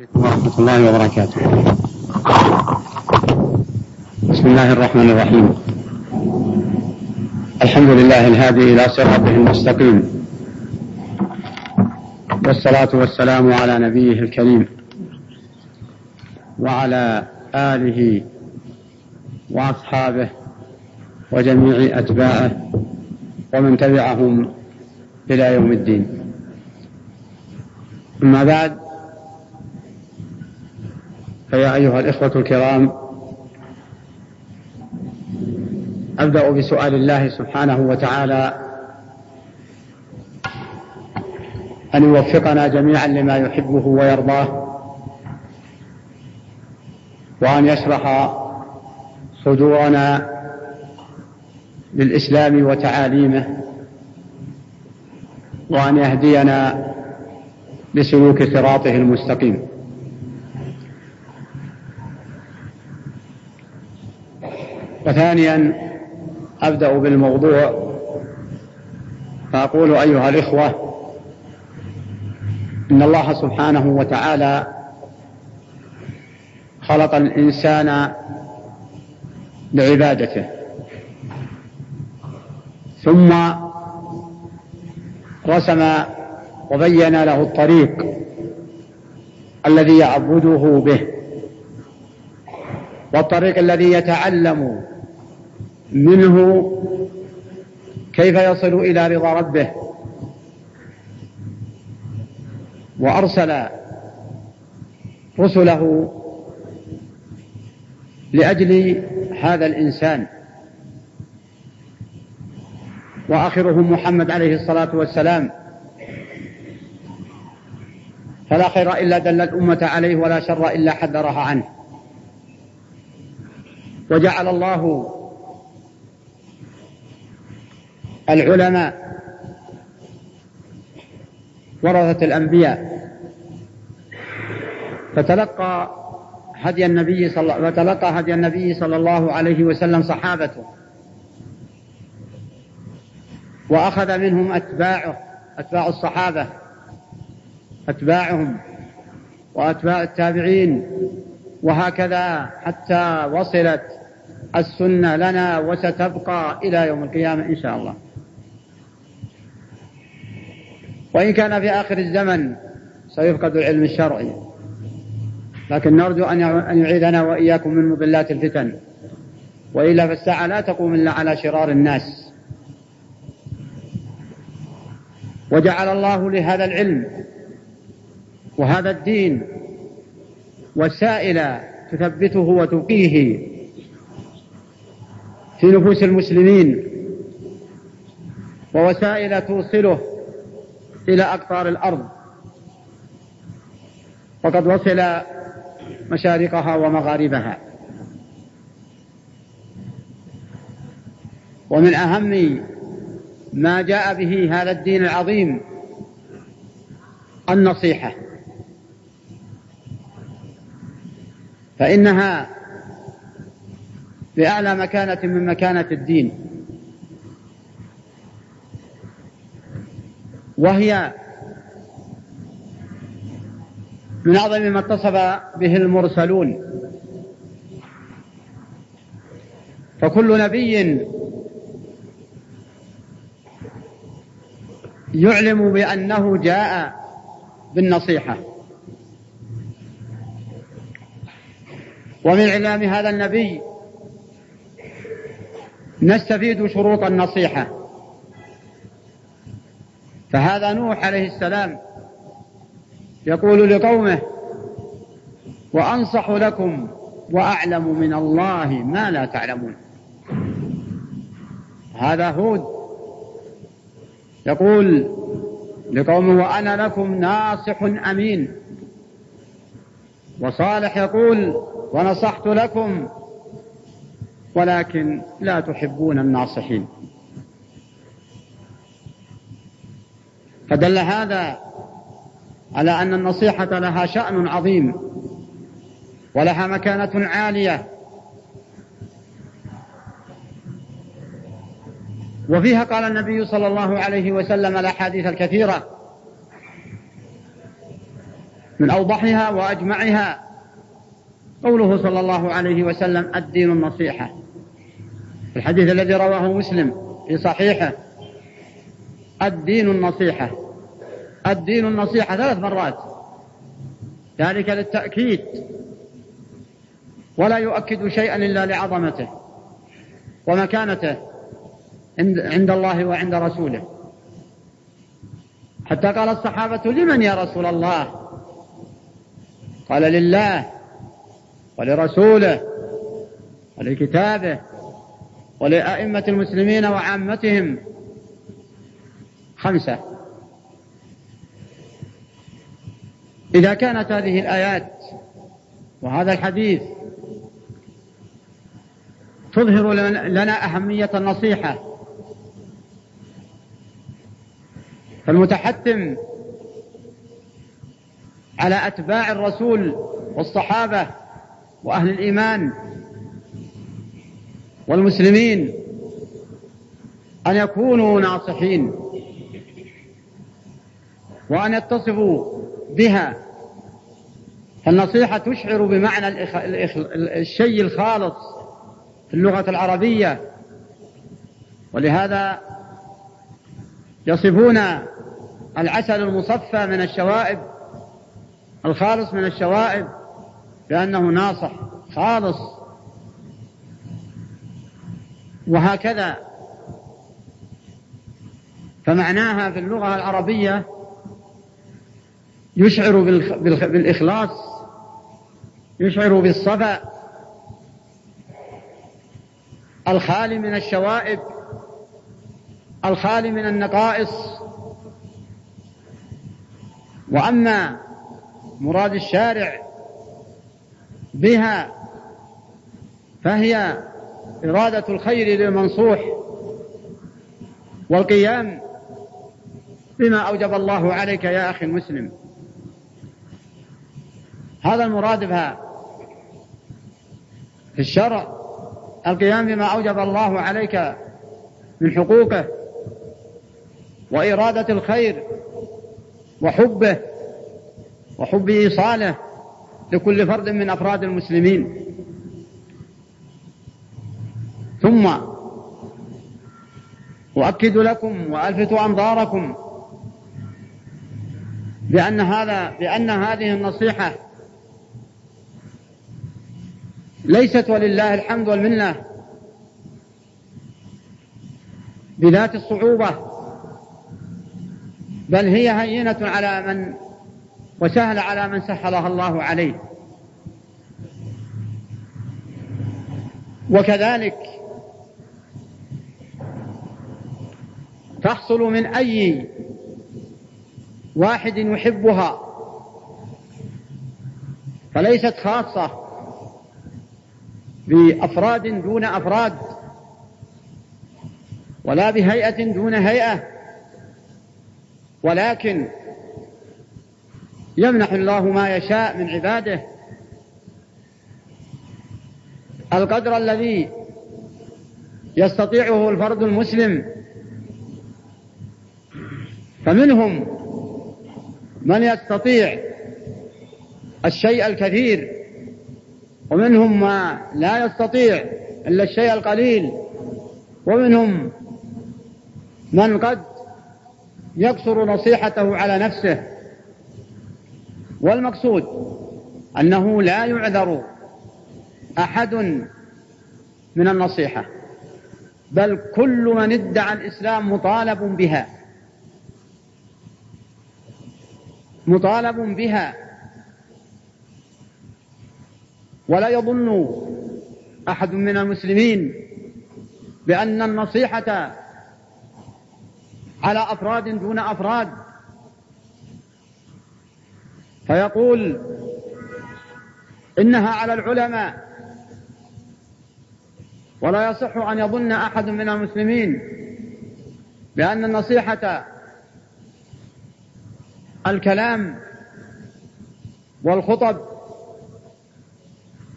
ورحمة الله وبركاته. بسم الله الرحمن الرحيم. الحمد لله الهادي إلى صراطه المستقيم. والصلاة والسلام على نبيه الكريم. وعلى آله وأصحابه وجميع أتباعه ومن تبعهم إلى يوم الدين. أما بعد فيا أيها الإخوة الكرام أبدأ بسؤال الله سبحانه وتعالى. أن يوفقنا جميعا لما يحبه ويرضاه وأن يشرح صدورنا للإسلام وتعاليمه وأن يهدينا لسلوك صراطه المستقيم. وثانيا أبدأ بالموضوع. فأقول أيها الإخوة إن الله سبحانه وتعالى خلق الإنسان لعبادته. ثم رسم وبين له الطريق الذي يعبده به. والطريق الذي يتعلم منه كيف يصل إلى رضا ربه؟ وأرسل رسله لأجل هذا الإنسان. وآخرهم محمد عليه الصلاة والسلام. فلا خير إلا دل الأمة عليه ولا شر إلا حذرها عنه. وجعل الله العلماء ورثة الأنبياء. فتلقى هدي النبي صلى فتلقى هدي النبي صلى الله عليه وسلم صحابته. وأخذ منهم أتباعه أتباع الصحابة. أتباعهم وأتباع التابعين. وهكذا حتى وصلت السنة لنا وستبقى إلى يوم القيامة إن شاء الله. وإن كان في آخر الزمن سيفقد العلم الشرعي. لكن نرجو أن يعيدنا وإياكم من مضلات الفتن. وإلا فالساعة لا تقوم إلا على شرار الناس. وجعل الله لهذا العلم وهذا الدين وسائل تثبته وتقيه في نفوس المسلمين ووسائل توصله إلى أقطار الأرض. وقد وصل مشارقها ومغاربها. ومن أهم ما جاء به هذا الدين العظيم النصيحة. فإنها بأعلى مكانة من مكانة الدين. وهي من أعظم ما اتصف به المرسلون. فكل نبي يعلم بأنه جاء بالنصيحة. ومن إعلام هذا النبي نستفيد شروط النصيحة. فهذا نوح عليه السلام يقول لقومه وأنصح لكم وأعلم من الله ما لا تعلمون. هذا هود يقول لقومه وأنا لكم ناصح أمين. وصالح يقول ونصحت لكم ولكن لا تحبون الناصحين. فدل هذا على أن النصيحة لها شأن عظيم ولها مكانة عالية. وفيها قال النبي صلى الله عليه وسلم الأحاديث الكثيرة من أوضحها وأجمعها. قوله صلى الله عليه وسلم الدين النصيحة. الحديث الذي رواه مسلم في صحيحه. الدين النصيحة. الدين النصيحة ثلاث مرات. ذلك للتأكيد. ولا يؤكد شيئا إلا لعظمته ومكانته عند الله وعند رسوله. حتى قال الصحابة لمن يا رسول الله؟ قال لله ولرسوله ولكتابه ولأئمة المسلمين وعامتهم خمسة. إذا كانت هذه الآيات وهذا الحديث تظهر لنا أهمية النصيحة فالمتحتم على أتباع الرسول والصحابة وأهل الإيمان والمسلمين أن يكونوا ناصحين. وأن يتصفوا بها. فالنصيحة تشعر بمعنى الشيء الخالص في اللغة العربية. ولهذا يصفون العسل المصفى من الشوائب الخالص من الشوائب بأنه ناصح خالص. وهكذا. فمعناها في اللغة العربية يشعر بالإخلاص يشعر بالصفاء الخالي من الشوائب الخالي من النقائص. وأما مراد الشارع بها فهي إرادة الخير للمنصوح والقيام بما أوجب الله عليك يا أخي المسلم. هذا المراد بها في الشرع القيام بما أوجب الله عليك من حقوقه وإرادة الخير وحبه وحب إيصاله لكل فرد من أفراد المسلمين. ثم أؤكد لكم وألفت أنظاركم بأن هذا بأن هذه النصيحة ليست ولله الحمد والمنة. بذات الصعوبة. بل هي هينة على من وسهل على من سهلها الله عليه. وكذلك تحصل من أي واحد يحبها. فليست خاصة. بأفراد دون أفراد ولا بهيئة دون هيئة. ولكن يمنح الله ما يشاء من عباده. القدر الذي يستطيعه الفرد المسلم فمنهم من يستطيع الشيء الكثير. ومنهم ما لا يستطيع إلا الشيء القليل ومنهم من قد يقصر نصيحته على نفسه. والمقصود أنه لا يعذر أحد من النصيحة بل كل من ادعى الإسلام مطالب بها مطالب بها ولا يظن أحد من المسلمين بأن النصيحة على أفراد دون أفراد. فيقول إنها على العلماء ولا يصح أن يظن أحد من المسلمين بأن النصيحة الكلام والخطب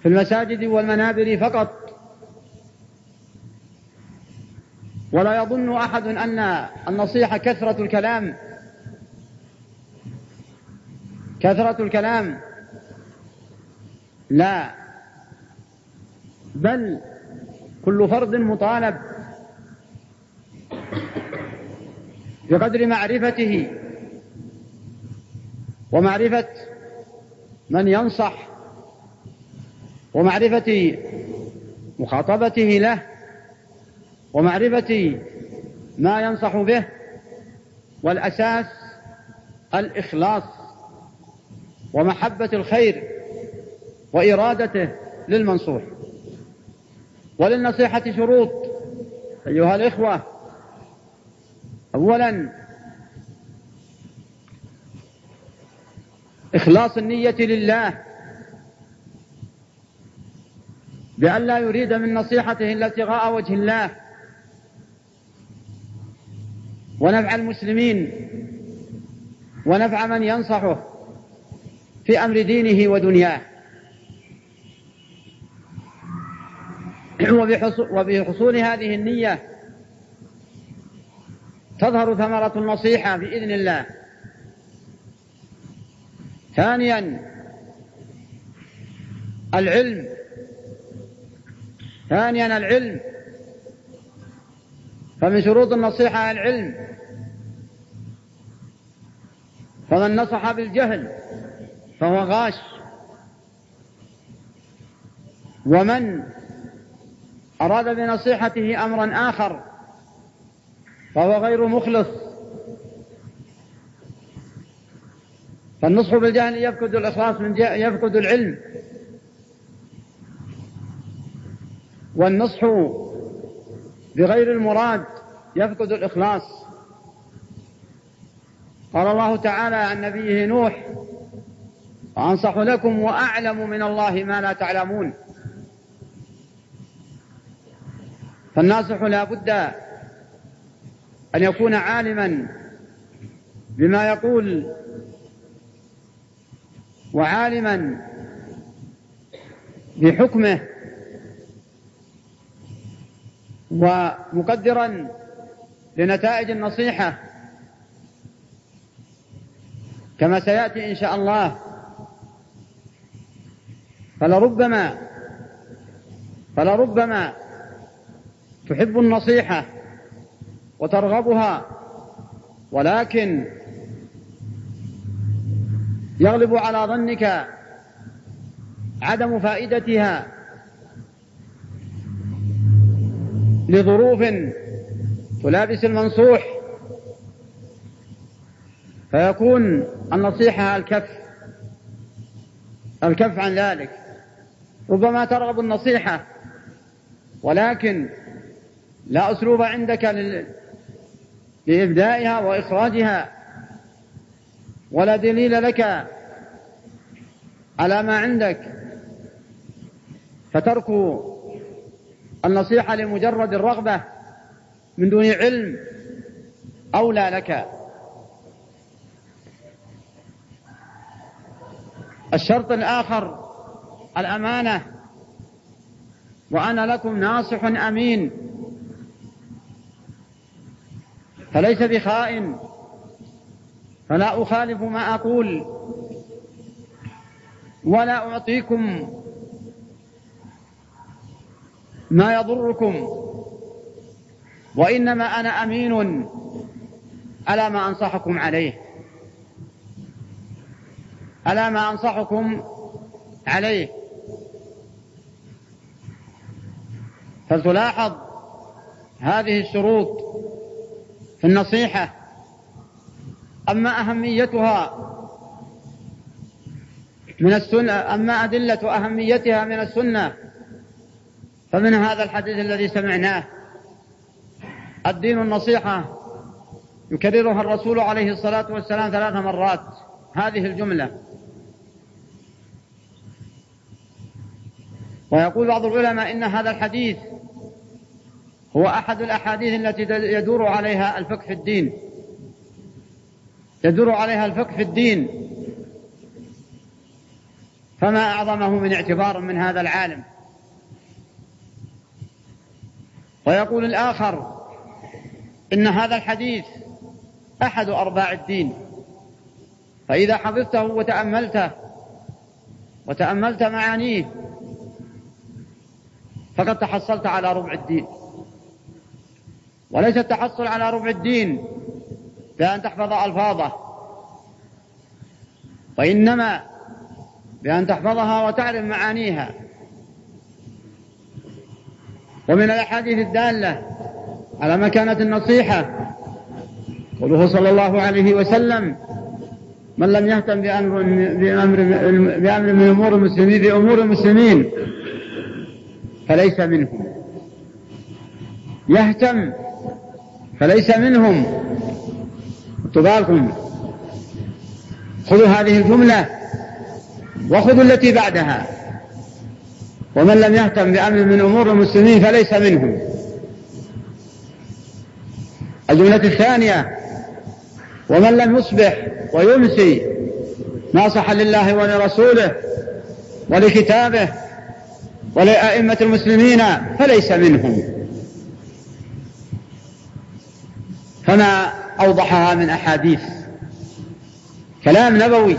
في المساجد والمنابر فقط. ولا يظن أحد أن النصيحة كثرة الكلام. كثرة الكلام. لا. بل كل فرد مطالب بقدر معرفته ومعرفة من ينصح ومعرفة مخاطبته له ومعرفة ما ينصح به والأساس الإخلاص ومحبة الخير وإرادته للمنصوح. وللنصيحة شروط أيها الإخوة. أولا إخلاص النية لله. بأن لا يريد من نصيحته إلا ابتغاء وجه الله. ونفع المسلمين ونفع من ينصحه في أمر دينه ودنياه. وبحصول هذه النية تظهر ثمرة النصيحة بإذن الله. ثانيا العلم ثانيا العلم. فمن شروط النصيحة العلم. فمن نصح بالجهل فهو غاش. ومن أراد بنصيحته أمرا آخر فهو غير مخلص. فالنصح بالجهل يفقد الإخلاص من يفقد العلم. والنصح بغير المراد يفقد الإخلاص. قال الله تعالى عن نبيه نوح وأنصح لكم وأعلم من الله ما لا تعلمون. فالناصح لا بد أن يكون عالما بما يقول وعالما بحكمه ومقدرا لنتائج النصيحة. كما سيأتي إن شاء الله. فلربما فلربما تحب النصيحة وترغبها ولكن يغلب على ظنك عدم فائدتها. لظروف تلابس المنصوح. فيكون النصيحة الكف الكف عن ذلك. ربما ترغب النصيحة ولكن لا أسلوب عندك لإبدائها وإخراجها. ولا دليل لك على ما عندك. فترك النصيحة لمجرد الرغبة من دون علم أولى لك. الشرط الآخر الأمانة. وأنا لكم ناصح أمين. فليس بخائن. فلا أخالف ما أقول. ولا أعطيكم ما يضركم. وإنما أنا أمين على ما أنصحكم عليه. على ما أنصحكم عليه. فلتلاحظ هذه الشروط في النصيحة. أما أهميتها من السنة أما أدلة أهميتها من السنة فمن هذا الحديث الذي سمعناه الدين النصيحة يكررها الرسول عليه الصلاة والسلام ثلاث مرات. هذه الجملة. ويقول بعض العلماء إن هذا الحديث هو أحد الأحاديث التي يدور عليها الفقه في الدين. يدور عليها الفقه في الدين. فما أعظمه من اعتبار من هذا العالم. ويقول الآخر إن هذا الحديث أحد أرباع الدين. فإذا حفظته وتأملته وتأملت معانيه فقد تحصلت على ربع الدين. وليس التحصل على ربع الدين بأن تحفظ ألفاظه وإنما بأن تحفظها وتعلم معانيها. ومن الأحاديث الدالة على مكانة النصيحة. قوله صلى الله عليه وسلم من لم يهتم بأمر بأمر بأمر من أمور المسلمين بأمور المسلمين فليس منهم. يهتم فليس منهم. بالكم. خذوا هذه الجملة وخذوا التي بعدها. ومن لم يهتم بأمر من أمور المسلمين فليس منهم الجملة الثانية ومن لم يصبح ويمسي ناصحا لله ولرسوله ولكتابه ولأئمة المسلمين فليس منهم فما أوضحها من أحاديث كلام نبوي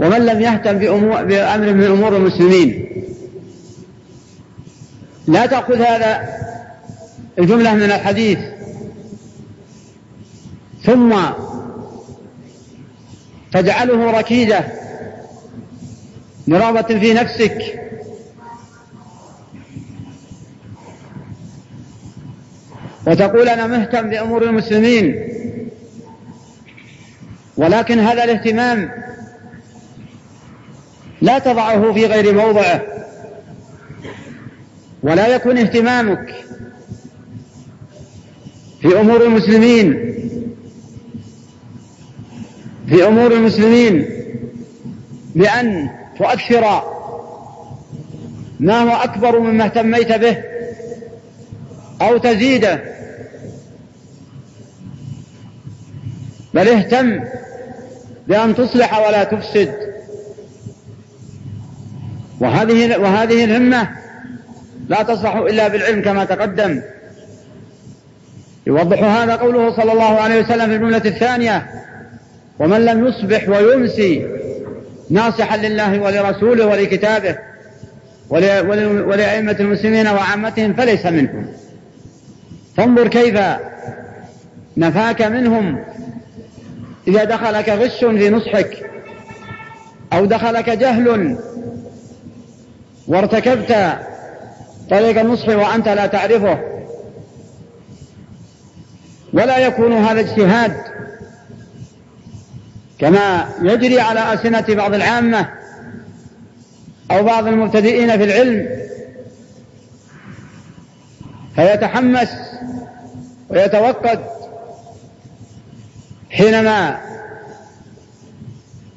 ومن لم يهتم بأمر من أمور المسلمين. لا تأخذ هذا الجملة من الحديث. ثم تجعله ركيزة مرابة في نفسك. وتقول أنا مهتم بأمور المسلمين. ولكن هذا الاهتمام لا تضعه في غير موضعه ولا يكون اهتمامك في أمور المسلمين. في أمور المسلمين. بأن تؤثر ما هو أكبر مما اهتميت به أو تزيده بل اهتم بأن تصلح ولا تفسد. وهذه وهذه الهمة لا تصلح إلا بالعلم كما تقدم. يوضح هذا قوله صلى الله عليه وسلم في الجملة الثانية ومن لم يصبح ويمسي ناصحا لله ولرسوله ولكتابه ولأئمة المسلمين وعامتهم فليس منهم. فانظر كيف نفاك منهم إذا دخلك غش في نصحك أو دخلك جهل وارتكبت طريق النصح وأنت لا تعرفه. ولا يكون هذا اجتهاد كما يجري على ألسنة بعض العامة أو بعض المبتدئين في العلم. فيتحمس ويتوقد حينما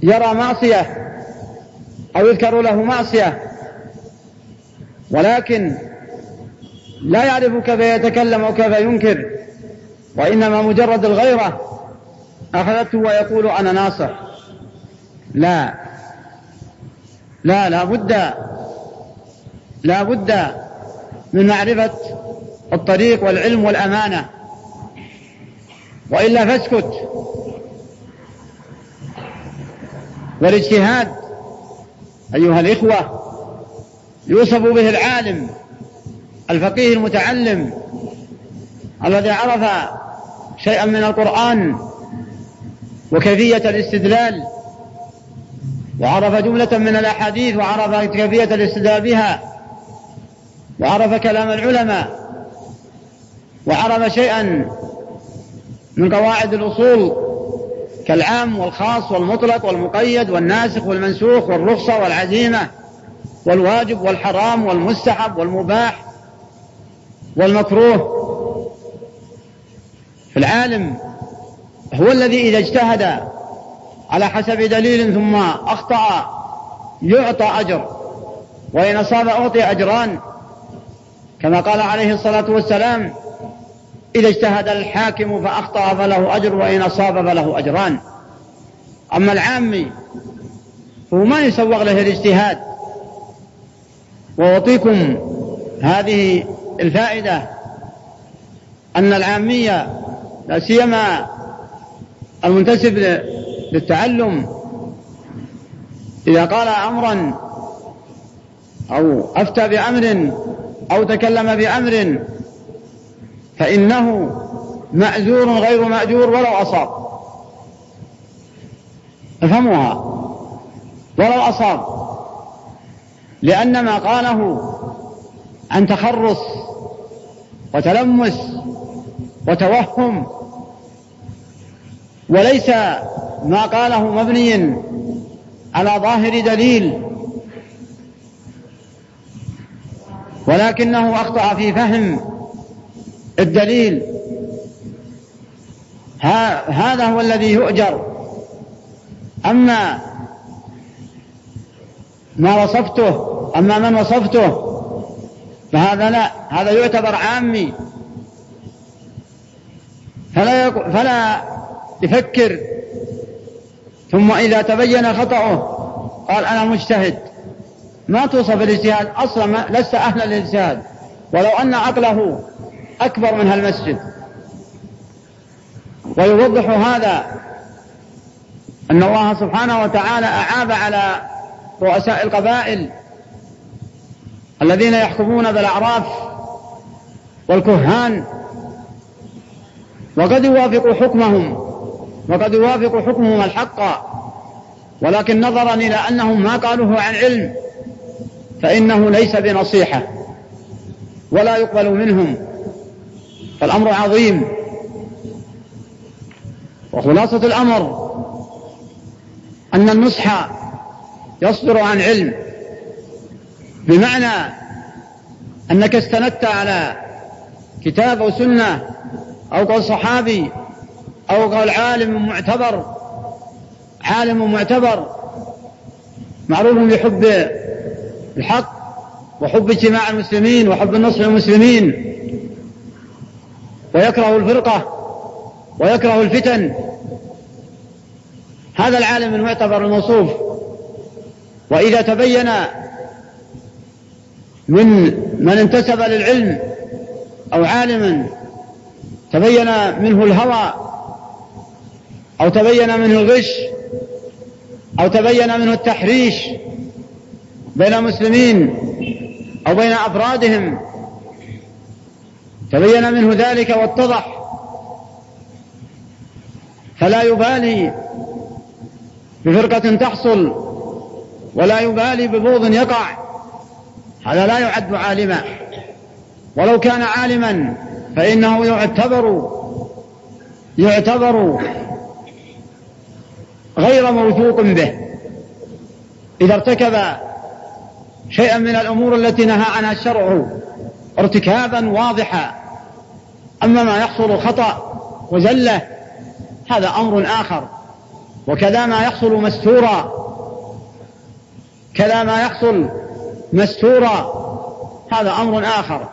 يرى معصية أو يذكر له معصية. ولكن لا يعرف كيف يتكلم وكيف ينكر وإنما مجرد الغيرة أخذته ويقول أنا ناصح لا. لا لا بد لا بد من معرفة الطريق والعلم والأمانة. وإلا فاسكت. والاجتهاد أيها الإخوة يوصف به العالم الفقيه المتعلم الذي عرف شيئا من القرآن وكيفية الاستدلال وعرف جملة من الأحاديث وعرف كيفية الاستدلال بها وعرف كلام العلماء وعرف شيئا من قواعد الأصول كالعام والخاص والمطلق والمقيد والناسخ والمنسوخ والرخصة والعزيمة. والواجب والحرام والمستحب والمباح والمكروه. فالعالم هو الذي إذا اجتهد على حسب دليل ثم أخطأ يعطى أجر وإن أصاب أعطي أجران. كما قال عليه الصلاة والسلام إذا اجتهد الحاكم فأخطأ فله أجر وإن أصاب فله أجران. أما العامي فهو ما يسوغ له الاجتهاد. وأعطيكم هذه الفائدة أن العامية لا سيما المنتسب للتعلم إذا قال أمرا أو أفتى بأمر أو تكلم بأمر فإنه مأزور غير مأجور ولو أصاب. افهموها. ولو أصاب. لأن ما قاله عن تخرص وتلمس وتوهم وليس ما قاله مبني على ظاهر دليل ولكنه أخطأ في فهم الدليل. هذا هو الذي يؤجر. أما ما وصفته أما من وصفته فهذا لا هذا يعتبر عامي. فلا فلا يفكر. ثم إذا تبين خطأه قال أنا مجتهد. ما توصف الاجتهاد أصلا ما لست أهلا للاجتهاد. ولو أن عقله أكبر من هالمسجد. ويوضح هذا أن الله سبحانه وتعالى أعاب على رؤساء القبائل الذين يحكمون بالأعراف والكهان وقد يوافق حكمهم وقد يوافق حكمهم الحق ولكن نظرا إلى أنهم ما قالوه عن علم فإنه ليس بنصيحة ولا يقبل منهم فالأمر عظيم. وخلاصة الأمر أن النصح يصدر عن علم. بمعنى أنك استندت على كتاب أو سنة أو قول صحابي أو قول عالم معتبر عالم معتبر معروف بحب الحق وحب اجتماع المسلمين وحب النصر للمسلمين ويكره الفرقة ويكره الفتن. هذا العالم المعتبر الموصوف. وإذا تبين من من انتسب للعلم أو عالما تبين منه الهوى أو تبين منه الغش أو تبين منه التحريش بين المسلمين أو بين أفرادهم تبين منه ذلك واتضح فلا يبالي بفرقة تحصل ولا يبالي ببوض يقع. هذا لا يعد عالما. ولو كان عالما فإنه يعتبر يعتبر غير موثوق به. إذا ارتكب شيئا من الأمور التي نهى عنها الشرع ارتكابا واضحا. أما ما يحصل خطأ وزلة هذا أمر آخر. وكذا ما يحصل مستورا. كذا ما يحصل مستورا. هذا أمر آخر.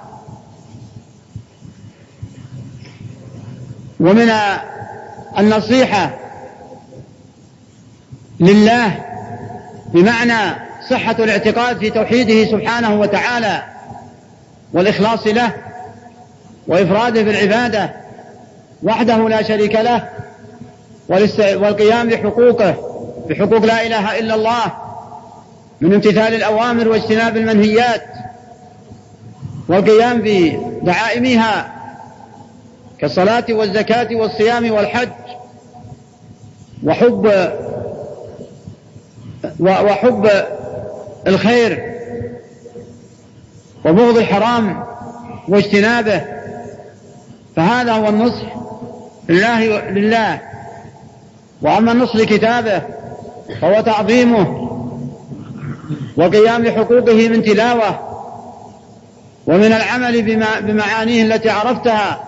ومن النصيحة لله بمعنى صحة الاعتقاد في توحيده سبحانه وتعالى والإخلاص له وإفراده بالعبادة وحده لا شريك له والقيام بحقوقه بحقوق لا إله إلا الله. من امتثال الأوامر واجتناب المنهيات والقيام بدعائمها كالصلاة والزكاة والصيام والحج وحب وحب الخير وبغض الحرام واجتنابه فهذا هو النصح لله لله. وأما النصح لكتابه فهو تعظيمه وقيام بحقوقه من تلاوة ومن العمل بما بمعانيه التي عرفتها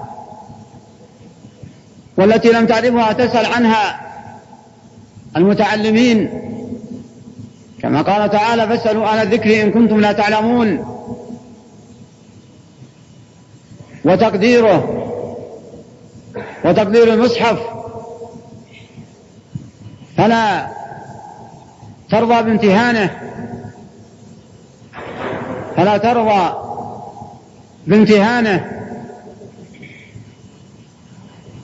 والتي لم تعرفها تسأل عنها المتعلمين. كما قال تعالى فاسألوا أهل الذكر إن كنتم لا تعلمون وتقديره وتقدير المصحف. فلا ترضى بامتهانه. فلا ترضى بامتهانه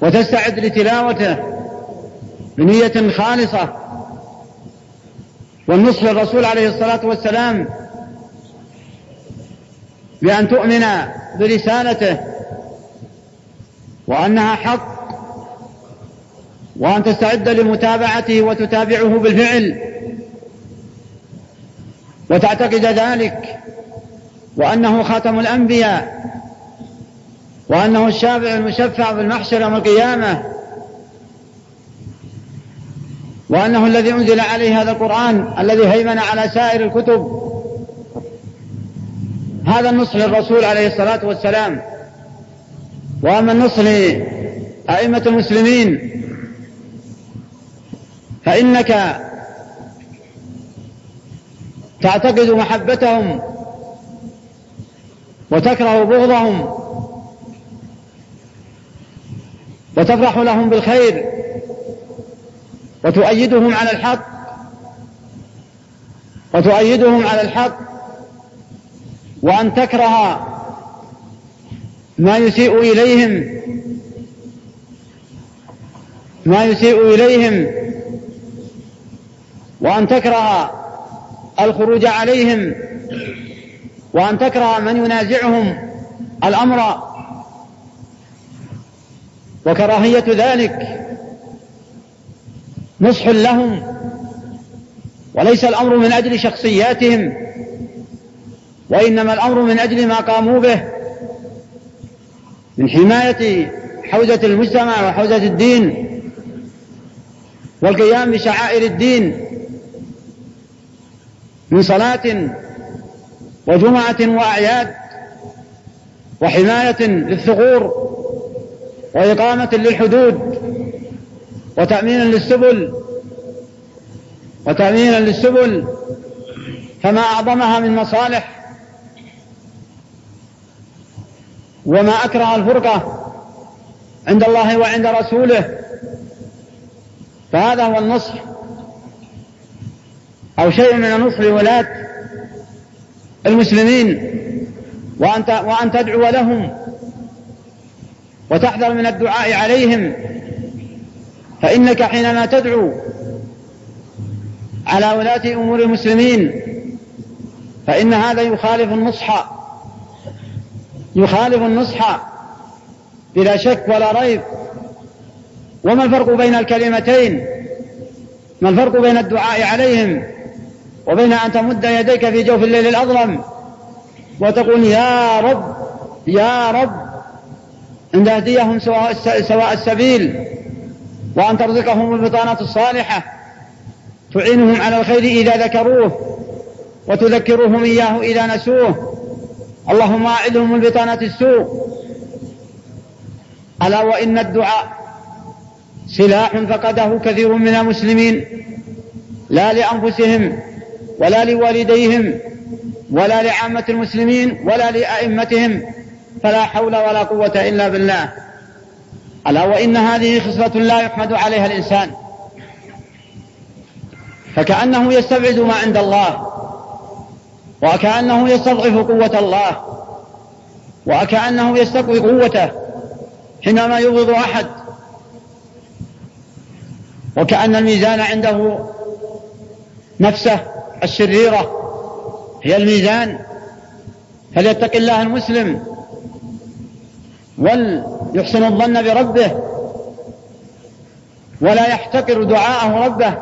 وتستعد لتلاوته بنية خالصة. والنصح للرسول عليه الصلاة والسلام بأن تؤمن برسالته وأنها حق وأن تستعد لمتابعته وتتابعه بالفعل وتعتقد ذلك. وأنه خاتم الأنبياء وأنه الشافع المشفع في المحشر يوم القيامة وأنه الذي أنزل عليه هذا القرآن الذي هيمن على سائر الكتب. هذا النصح للرسول عليه الصلاة والسلام. وأما النصح لأئمة المسلمين فإنك تعتقد محبتهم وتكره بغضهم وتفرح لهم بالخير وتؤيدهم على الحق وتؤيدهم على الحق وأن تكره ما يسيء إليهم ما يسيء إليهم وأن تكره الخروج عليهم وأن تكره من ينازعهم الأمر. وكراهية ذلك نصح لهم وليس الأمر من أجل شخصياتهم وإنما الأمر من أجل ما قاموا به من حماية حوزة المجتمع وحوزة الدين والقيام بشعائر الدين من صلاة وجمعة وأعياد وحماية للثغور وإقامة للحدود وتأمينا للسبل وتأمينا للسبل فما أعظمها من مصالح وما أكره الفرقة عند الله وعند رسوله فهذا هو النصح أو شيء من النصح لولاة المسلمين وأن وأن تدعو لهم وتحذر من الدعاء عليهم. فإنك حينما تدعو على ولاة أمور المسلمين فإن هذا يخالف النصح يخالف النصح بلا شك ولا ريب. وما الفرق بين الكلمتين؟ ما الفرق بين الدعاء عليهم؟ وبين أن تمد يديك في جوف الليل الأظلم وتقول يا رب يا رب أن تهديهم سواء السبيل وأن ترزقهم البطانة الصالحة تعينهم على الخير إذا ذكروه وتذكرهم إياه إذا نسوه. اللهم أعدهم من بطانة السوء. ألا وإن الدعاء سلاح فقده كثير من المسلمين لا لأنفسهم ولا لوالديهم ولا لعامة المسلمين ولا لأئمتهم فلا حول ولا قوة إلا بالله. ألا وإن هذه خصلة لا يحمد عليها الإنسان. فكأنه يستبعد ما عند الله وكأنه يستضعف قوة الله وكأنه يستقوي قوته حينما يبغض أحد. وكأن الميزان عنده نفسه الشريرة. هي الميزان. فليتق الله المسلم. وليحسن الظن بربه. ولا يحتقر دعاءه ربه.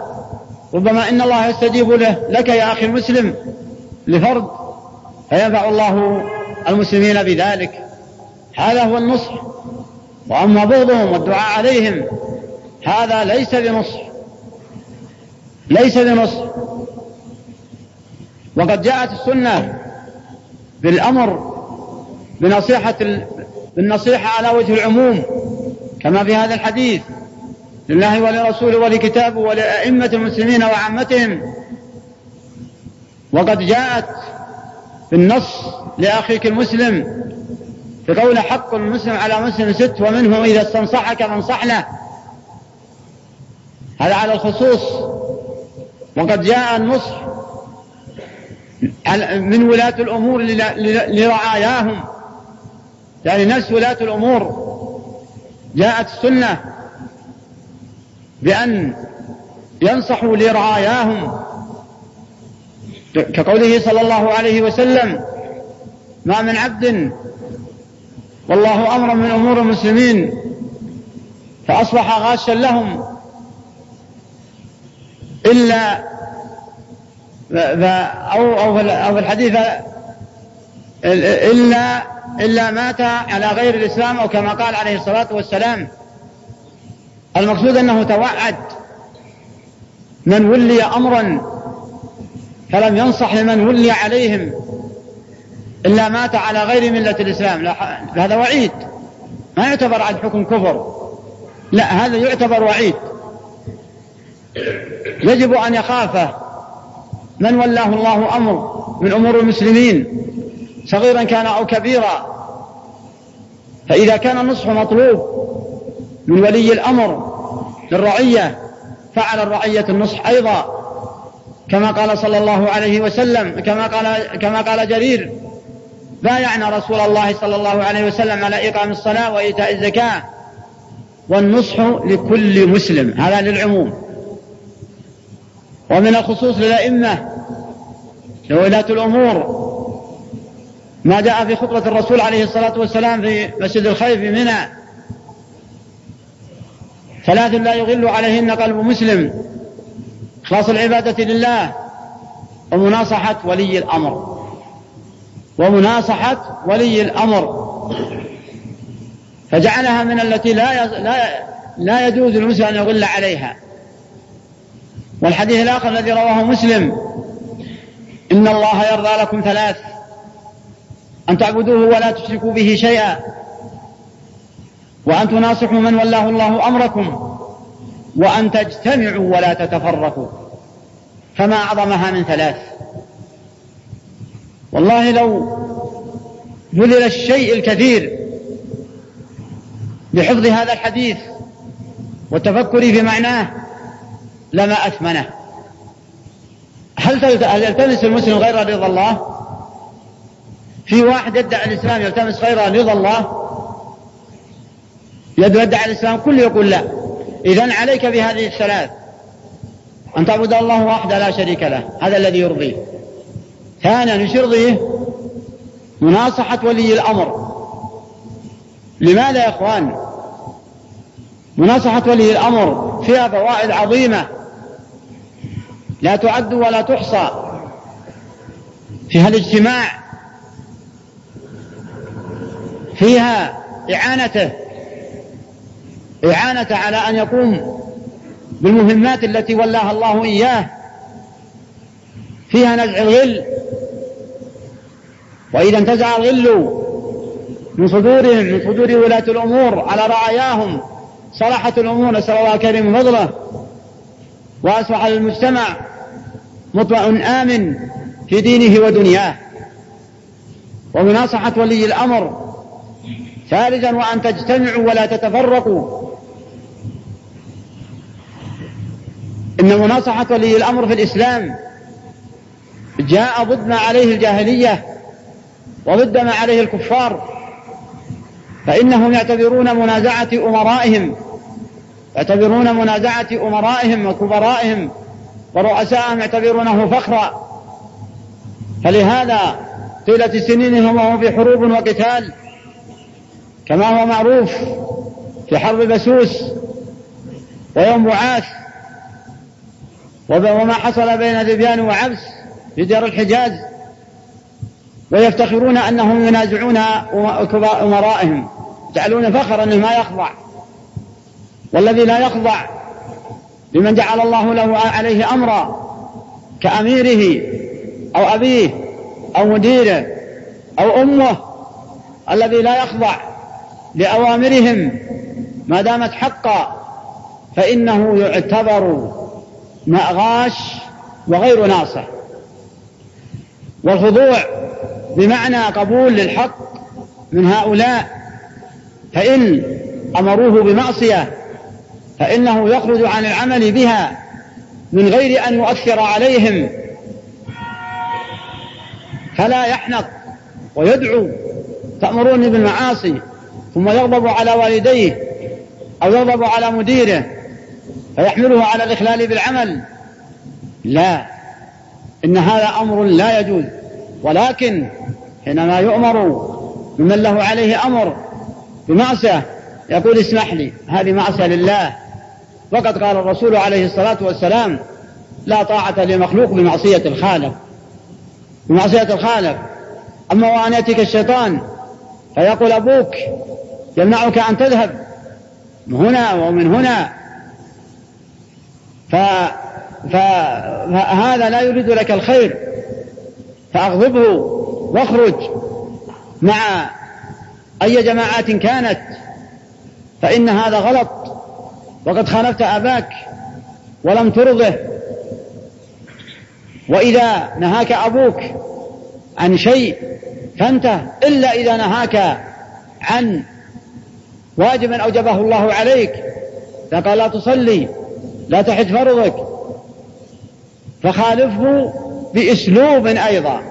ربما إن الله يستجيب له. لك يا أخي المسلم. لفرد فينفع الله المسلمين بذلك. هذا هو النصح. وأما بغضهم والدعاء عليهم. هذا ليس بنصح. ليس بنصح. وقد جاءت السنة بالأمر بنصيحة بالنصيحة على وجه العموم كما في هذا الحديث لله ولرسوله ولكتابه ولأئمة المسلمين وعامتهم. وقد جاءت بالنص لأخيك المسلم بقول حق المسلم على مسلم ست ومنه إذا استنصحك فانصح له هذا على الخصوص. وقد جاء النصح من ولاة الأمور لرعاياهم؟ يعني نفس ولاة الأمور. جاءت السنة بأن ينصحوا لرعاياهم. كقوله صلى الله عليه وسلم ما من عبد والله أمر من أمور المسلمين فأصبح غاشا لهم إلا أو أو في الحديث إلا إلا مات على غير الإسلام أو كما قال عليه الصلاة والسلام. المقصود أنه توعد. من ولي أمرا فلم ينصح لمن ولي عليهم إلا مات على غير ملة الإسلام. هذا وعيد. ما يعتبر عن حكم كفر. لا هذا يعتبر وعيد. يجب أن يخافه. من ولاه الله أمر من أمور المسلمين صغيرا كان أو كبيرا فإذا كان النصح مطلوب من ولي الأمر للرعية فعل الرعية النصح أيضا كما قال صلى الله عليه وسلم كما قال كما قال جرير بايعنا رسول الله صلى الله عليه وسلم على إقام الصلاة وإيتاء الزكاة والنصح لكل مسلم هذا للعموم. ومن الخصوص للأئمة لولاة الأمور ما جاء في خطبة الرسول عليه الصلاة والسلام في مسجد الخيف في منى. ثلاث لا يغل عليهن قلب مسلم. إخلاص العبادة لله. ومناصحة ولي الأمر. ومناصحة ولي الأمر. فجعلها من التي لا لا لا يجوز للمسلم أن يغل عليها. والحديث الآخر الذي رواه مسلم إن الله يرضى لكم ثلاث أن تعبدوه ولا تشركوا به شيئا وأن تناصحوا من ولاه الله أمركم وأن تجتمعوا ولا تتفرقوا. فما أعظمها من ثلاث. والله لو بذل الشيء الكثير بحفظ هذا الحديث والتفكر في معناه لما أثمنه. هل يلتمس المسلم غير رضا الله؟ في واحد يدعي الإسلام يلتمس غير رضا الله؟ يدعي الإسلام كله يقول لا. إذا عليك بهذه الثلاث. أن تعبد الله وحده لا شريك له. هذا الذي يرضيه. ثانيا إيش يرضيه؟ مناصحة ولي الأمر. لماذا يا إخوان؟ مناصحة ولي الأمر فيها فوائد عظيمة لا تعد ولا تحصى. فيها الاجتماع. فيها إعانته. إعانة على أن يقوم بالمهمات التي ولاها الله إياه. فيها نزع الغل. وإذا انتزع الغل من صدورهم من صدور ولاة الأمور على رعاياهم صلحت الأمور نسأل الله كريم فضله. وأصبح المجتمع مطمئن آمن في دينه ودنياه. ومناصحة ولي الأمر ثالثا وأن تجتمعوا ولا تتفرقوا. إن مناصحة ولي الأمر في الإسلام جاء ضد ما عليه الجاهلية وضد ما عليه الكفار فإنهم يعتبرون منازعة أمرائهم يعتبرون منازعة أمرائهم وكبرائهم ورؤسائهم يعتبرونه فخرا. فلهذا طيلة سنينهم وهم في حروب وقتال. كما هو معروف في حرب بسوس ويوم بعاث. وما حصل بين ذبيان وعبس في دير الحجاز. ويفتخرون أنهم ينازعون أمرائهم يجعلون فخرا أنه ما يخضع. والذي لا يخضع لمن جعل الله له عليه أمرا كأميره أو أبيه أو مديره أو أمه الذي لا يخضع لأوامرهم ما دامت حقا فإنه يعتبر غاش وغير ناصح. والخضوع بمعنى قبول للحق من هؤلاء فإن أمروه بمعصية فإنه يخرج عن العمل بها من غير أن يؤثر عليهم. فلا يحنق ويدعو. تأمروني بالمعاصي ثم يغضب على والديه أو يغضب على مديره فيحمله على الإخلال بالعمل. لا إن هذا أمر لا يجوز. ولكن حينما يؤمر ممن له عليه أمر بمعصية يقول اسمح لي هذه معصية لله. وقد قال الرسول عليه الصلاة والسلام لا طاعة لمخلوق بمعصية الخالق. بمعصية الخالق. أما وأن يأتيك الشيطان فيقول أبوك يمنعك أن تذهب. من هنا ومن هنا. ف... فهذا لا يريد لك الخير. فأغضبه واخرج مع أي جماعات كانت. فإن هذا غلط. وقد خالفت أباك ولم ترضه. وإذا نهاك أبوك عن شيء فانته إلا إذا نهاك عن واجب أوجبه الله عليك فقال لا تصلي لا تحج فرضك. فخالفه بأسلوب أيضا.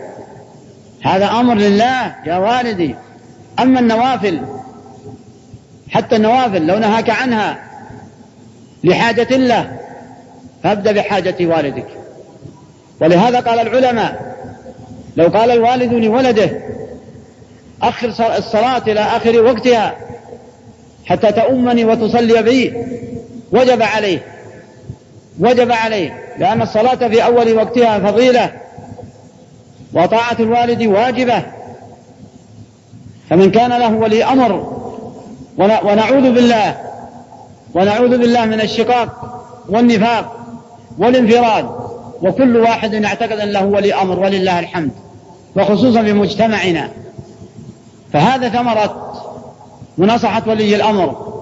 هذا أمر لله يا والدي. أما النوافل حتى النوافل لو نهاك عنها لحاجة له فابدأ بحاجة والدك. ولهذا قال العلماء لو قال الوالد لولده أخر الصلاة إلى آخر وقتها حتى تؤمني وتصلي بي وجب عليه. وجب عليه لأن الصلاة في أول وقتها فضيلة وطاعة الوالد واجبة. فمن كان له ولي أمر ونعوذ بالله ونعوذ بالله من الشقاق والنفاق والانفراد وكل واحد يعتقد أن له ولي أمر ولله الحمد وخصوصا في مجتمعنا. فهذا ثمرة مناصحة ولي الأمر.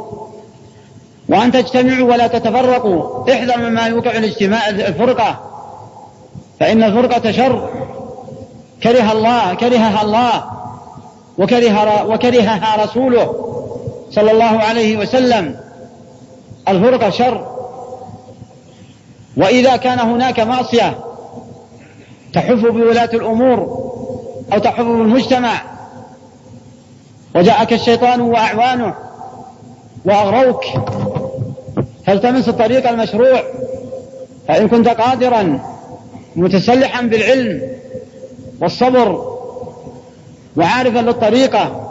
وأن تجتمعوا ولا تتفرقوا احذر مما يوقع الاجتماع الفرقة. فإن الفرقة شر. كره الله كرهها الله وكره وكرهها رسوله صلى الله عليه وسلم. الفرقة شر. وإذا كان هناك معصية تحف بولاة الأمور أو تحف بالمجتمع وجاءك الشيطان وأعوانه وأغروك فالتمس الطريق المشروع؟ فإن كنت قادرا متسلحا بالعلم والصبر وعارفا للطريقة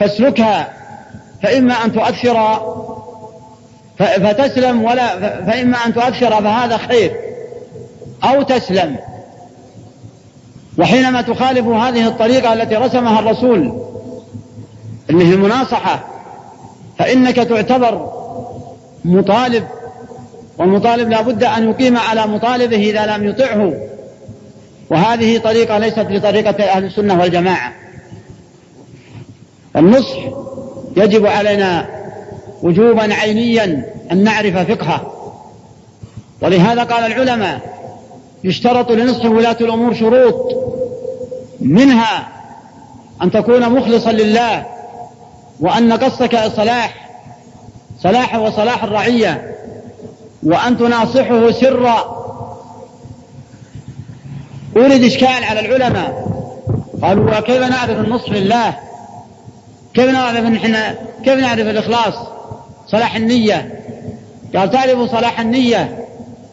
فاسلكها فإما أن تؤثر فتسلم ولا فإما أن تؤثر فهذا خير. أو تسلم. وحينما تخالف هذه الطريقة التي رسمها الرسول اللي هي المناصحة فإنك تعتبر مطالب والمطالب لا بد أن يقيم على مطالبه إذا لم يطعه. وهذه طريقة ليست بطريقة أهل السنة والجماعة. النصح يجب علينا وجوبا عينيا أن نعرف فقهه. ولهذا قال العلماء يشترط لنصح ولاة الأمور شروط منها أن تكون مخلصا لله وأن قصدك إصلاح صلاح وصلاح الرعية وأن تناصحه سرا. أورد إشكال على العلماء. قالوا وكيف نعرف النصح لله؟ كيف نعرف إن إحنا كيف نعرف الإخلاص؟ صلاح النية. قال تعرف صلاح النية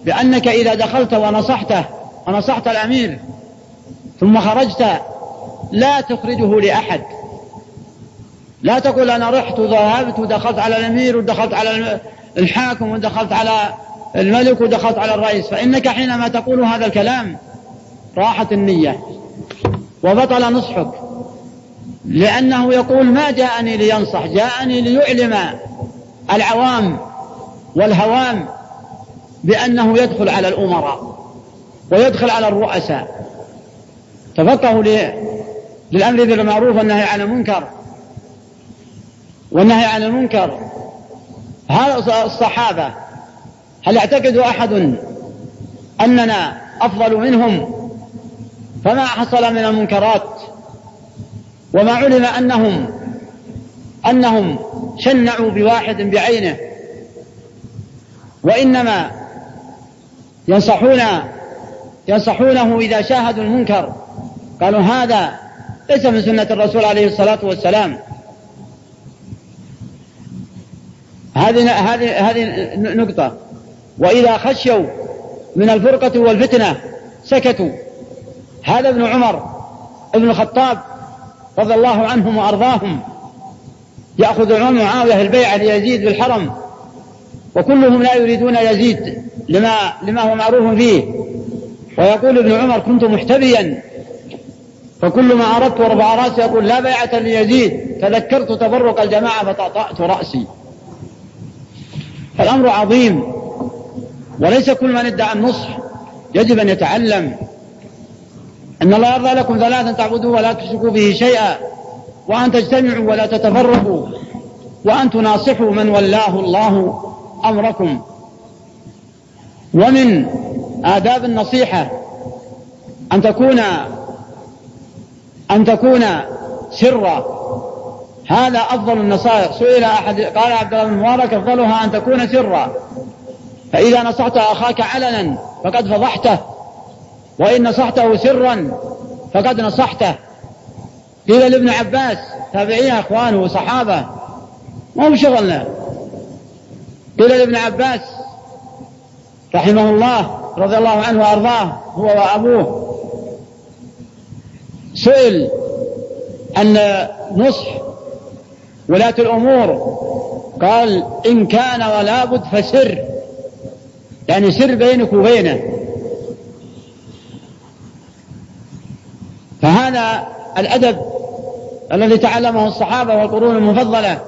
بأنك إذا دخلت ونصحته ونصحت الأمير ثم خرجت لا تخرجه لأحد. لا تقول أنا رحت وذهبت ودخلت على الأمير ودخلت على الحاكم ودخلت على الملك ودخلت على الرئيس. فإنك حينما تقول هذا الكلام راحت النية وبطل نصحك. لأنه يقول ما جاءني لينصح جاءني ليعلم العوام والهوام بأنه يدخل على الأمراء ويدخل على الرؤساء. تفقهوا للأمر بالمعروف والنهي عن المنكر. والنهي عن المنكر. هذا الصحابة هل يعتقد أحد أننا أفضل منهم؟ فما حصل من المنكرات. وما علم أنهم أنهم شنعوا بواحد بعينه. وإنما ينصحون ينصحونه إذا شاهدوا المنكر. قالوا هذا ليس من سنة الرسول عليه الصلاة والسلام. هذه هذه هذه نقطة. وإذا خشوا من الفرقة والفتنة سكتوا. هذا ابن عمر ابن الخطاب رضي الله عنهم وأرضاهم. يأخذ العمر معاوية البيعة ليزيد بالحرم. وكلهم لا يريدون يزيد لما لما هو معروف فيه. ويقول ابن عمر كنت محتبيا. فكل ما أردت ورفع رأسي يقول لا بيعة ليزيد. تذكرت تفرق الجماعة فطأطأت رأسي. فالأمر عظيم. وليس كل من ادعى النصح يجب أن يتعلم. أن الله يرضى لكم ثلاثا تعبدوا ولا تشركوا به شيئا. وأن تجتمعوا ولا تتفرقوا وأن تناصحوا من ولاه الله أمركم. ومن آداب النصيحة أن تكون أن تكون سرا. هذا أفضل النصائح. سئل أحد قال عبد الله بن مبارك أفضلها أن تكون سرا. فإذا نصحت أخاك علنا فقد فضحته وإن نصحته سرا فقد نصحته. قيل لابن عباس تابعين أخوانه وصحابة ما هو شغلنا قيل لابن عباس رحمه الله رضي الله عنه وأرضاه هو وأبوه. سئل أن نصح ولاة الأمور. قال إن كان ولا بد فسر. يعني سر بينك وبينه. فهذا الأدب الذي تعلمه الصحابة والقرون المفضلة.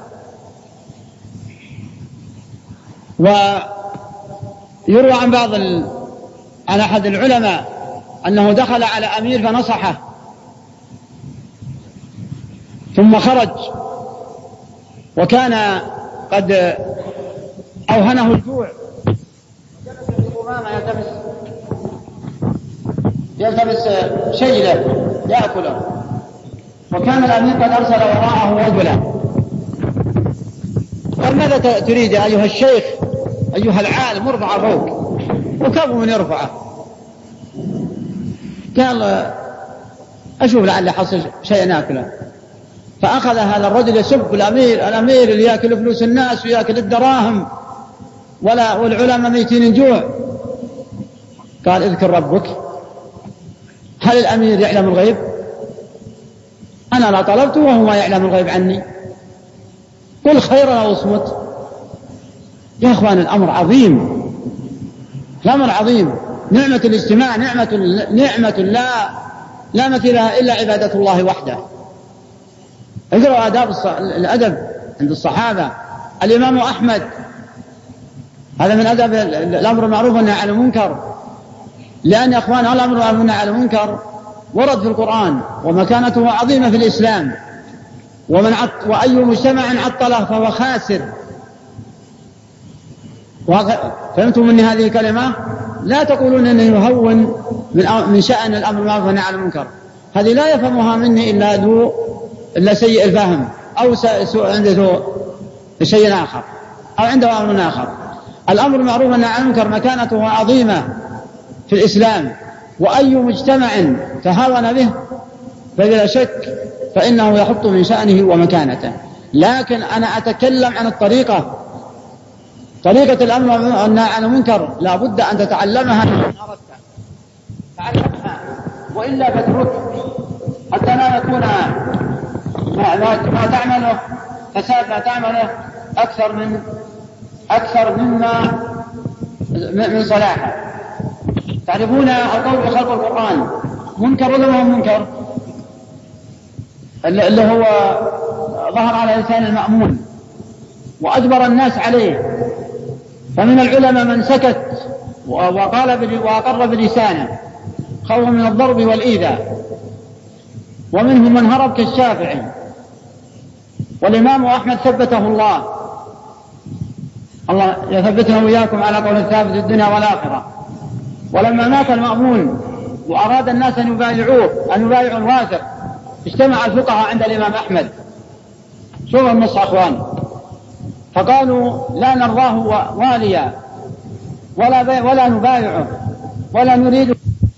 ويروى عن بعض ال... عن أحد العلماء أنه دخل على أمير فنصحه. ثم خرج. وكان قد أوهنه الجوع. يلتمس يلتمس شيله يأكله. وكان الأمير قد أرسل وراءه رجلا. قال ماذا تريد أيها الشيخ؟ أيها العالم ارفع فوق. وكيف من يرفعه. قال أشوف لعلي حصل شيء ناكله فأخذ هذا الرجل يسب الأمير الأمير اللي يأكل فلوس الناس ويأكل الدراهم. ولا والعلماء ميتين الجوع قال اذكر ربك. هل الأمير يعلم الغيب؟ أنا لا طلبت وهو ما يعلم الغيب عني. قل خيرا أو اصمت يا أخوان الأمر عظيم. الأمر عظيم. نعمة الاجتماع نعمة نعمة لا لا مثل لها إلا عبادة الله وحده. اقرأوا آداب الأدب عند الصحابة. الإمام أحمد. هذا من أدب الأمر المعروف والنهي عن المنكر. لأن يا أخوان الأمر والنهي عن المنكر. ورد في القرآن ومكانته عظيمة في الإسلام. ومن عط وأي مجتمع عطله فهو خاسر. فهمتم مني هذه الكلمة؟ لا تقولون أنه يهون من من شأن الأمر بالمعروف والنهي عن المنكر. هذه لا يفهمها مني إلا ذو إلا سيء الفهم أو سوء عنده شيء آخر أو عنده أمر آخر. الأمر بالمعروف والنهي عن المنكر مكانته عظيمة في الإسلام. وأي مجتمع تهاون به فبلا شك فإنه يحط من شأنه ومكانته. لكن أنا أتكلم عن الطريقة. طريقة الأمر والنهي عن المنكر لا بد أن تتعلمها إن أردت تعلمها وإلا فاترك حتى لا يكون ما, ما تعمله فساد ما تعمله أكثر من أكثر مما من صلاحه. تعرفون القول بخلق القرآن؟ منكر ولا ما هو منكر؟ اللي هو ظهر على لسان المأمون وأجبر الناس عليه. فمن العلماء من سكت وقال وأقر بلسانه. خوفا من الضرب والإيذاء. ومنهم من هرب كالشافعي. والإمام أحمد ثبته الله. الله يثبتنا وإياكم على قول الثابت الدنيا والآخرة. ولما مات المأمون وأراد الناس أن يبايعوه أن يبايعوا الواثق اجتمع الفقهاء عند الإمام أحمد. شوفوا النص أخوان؟ فقالوا لا نرضاه واليا ولا ولا نبايعه ولا نريد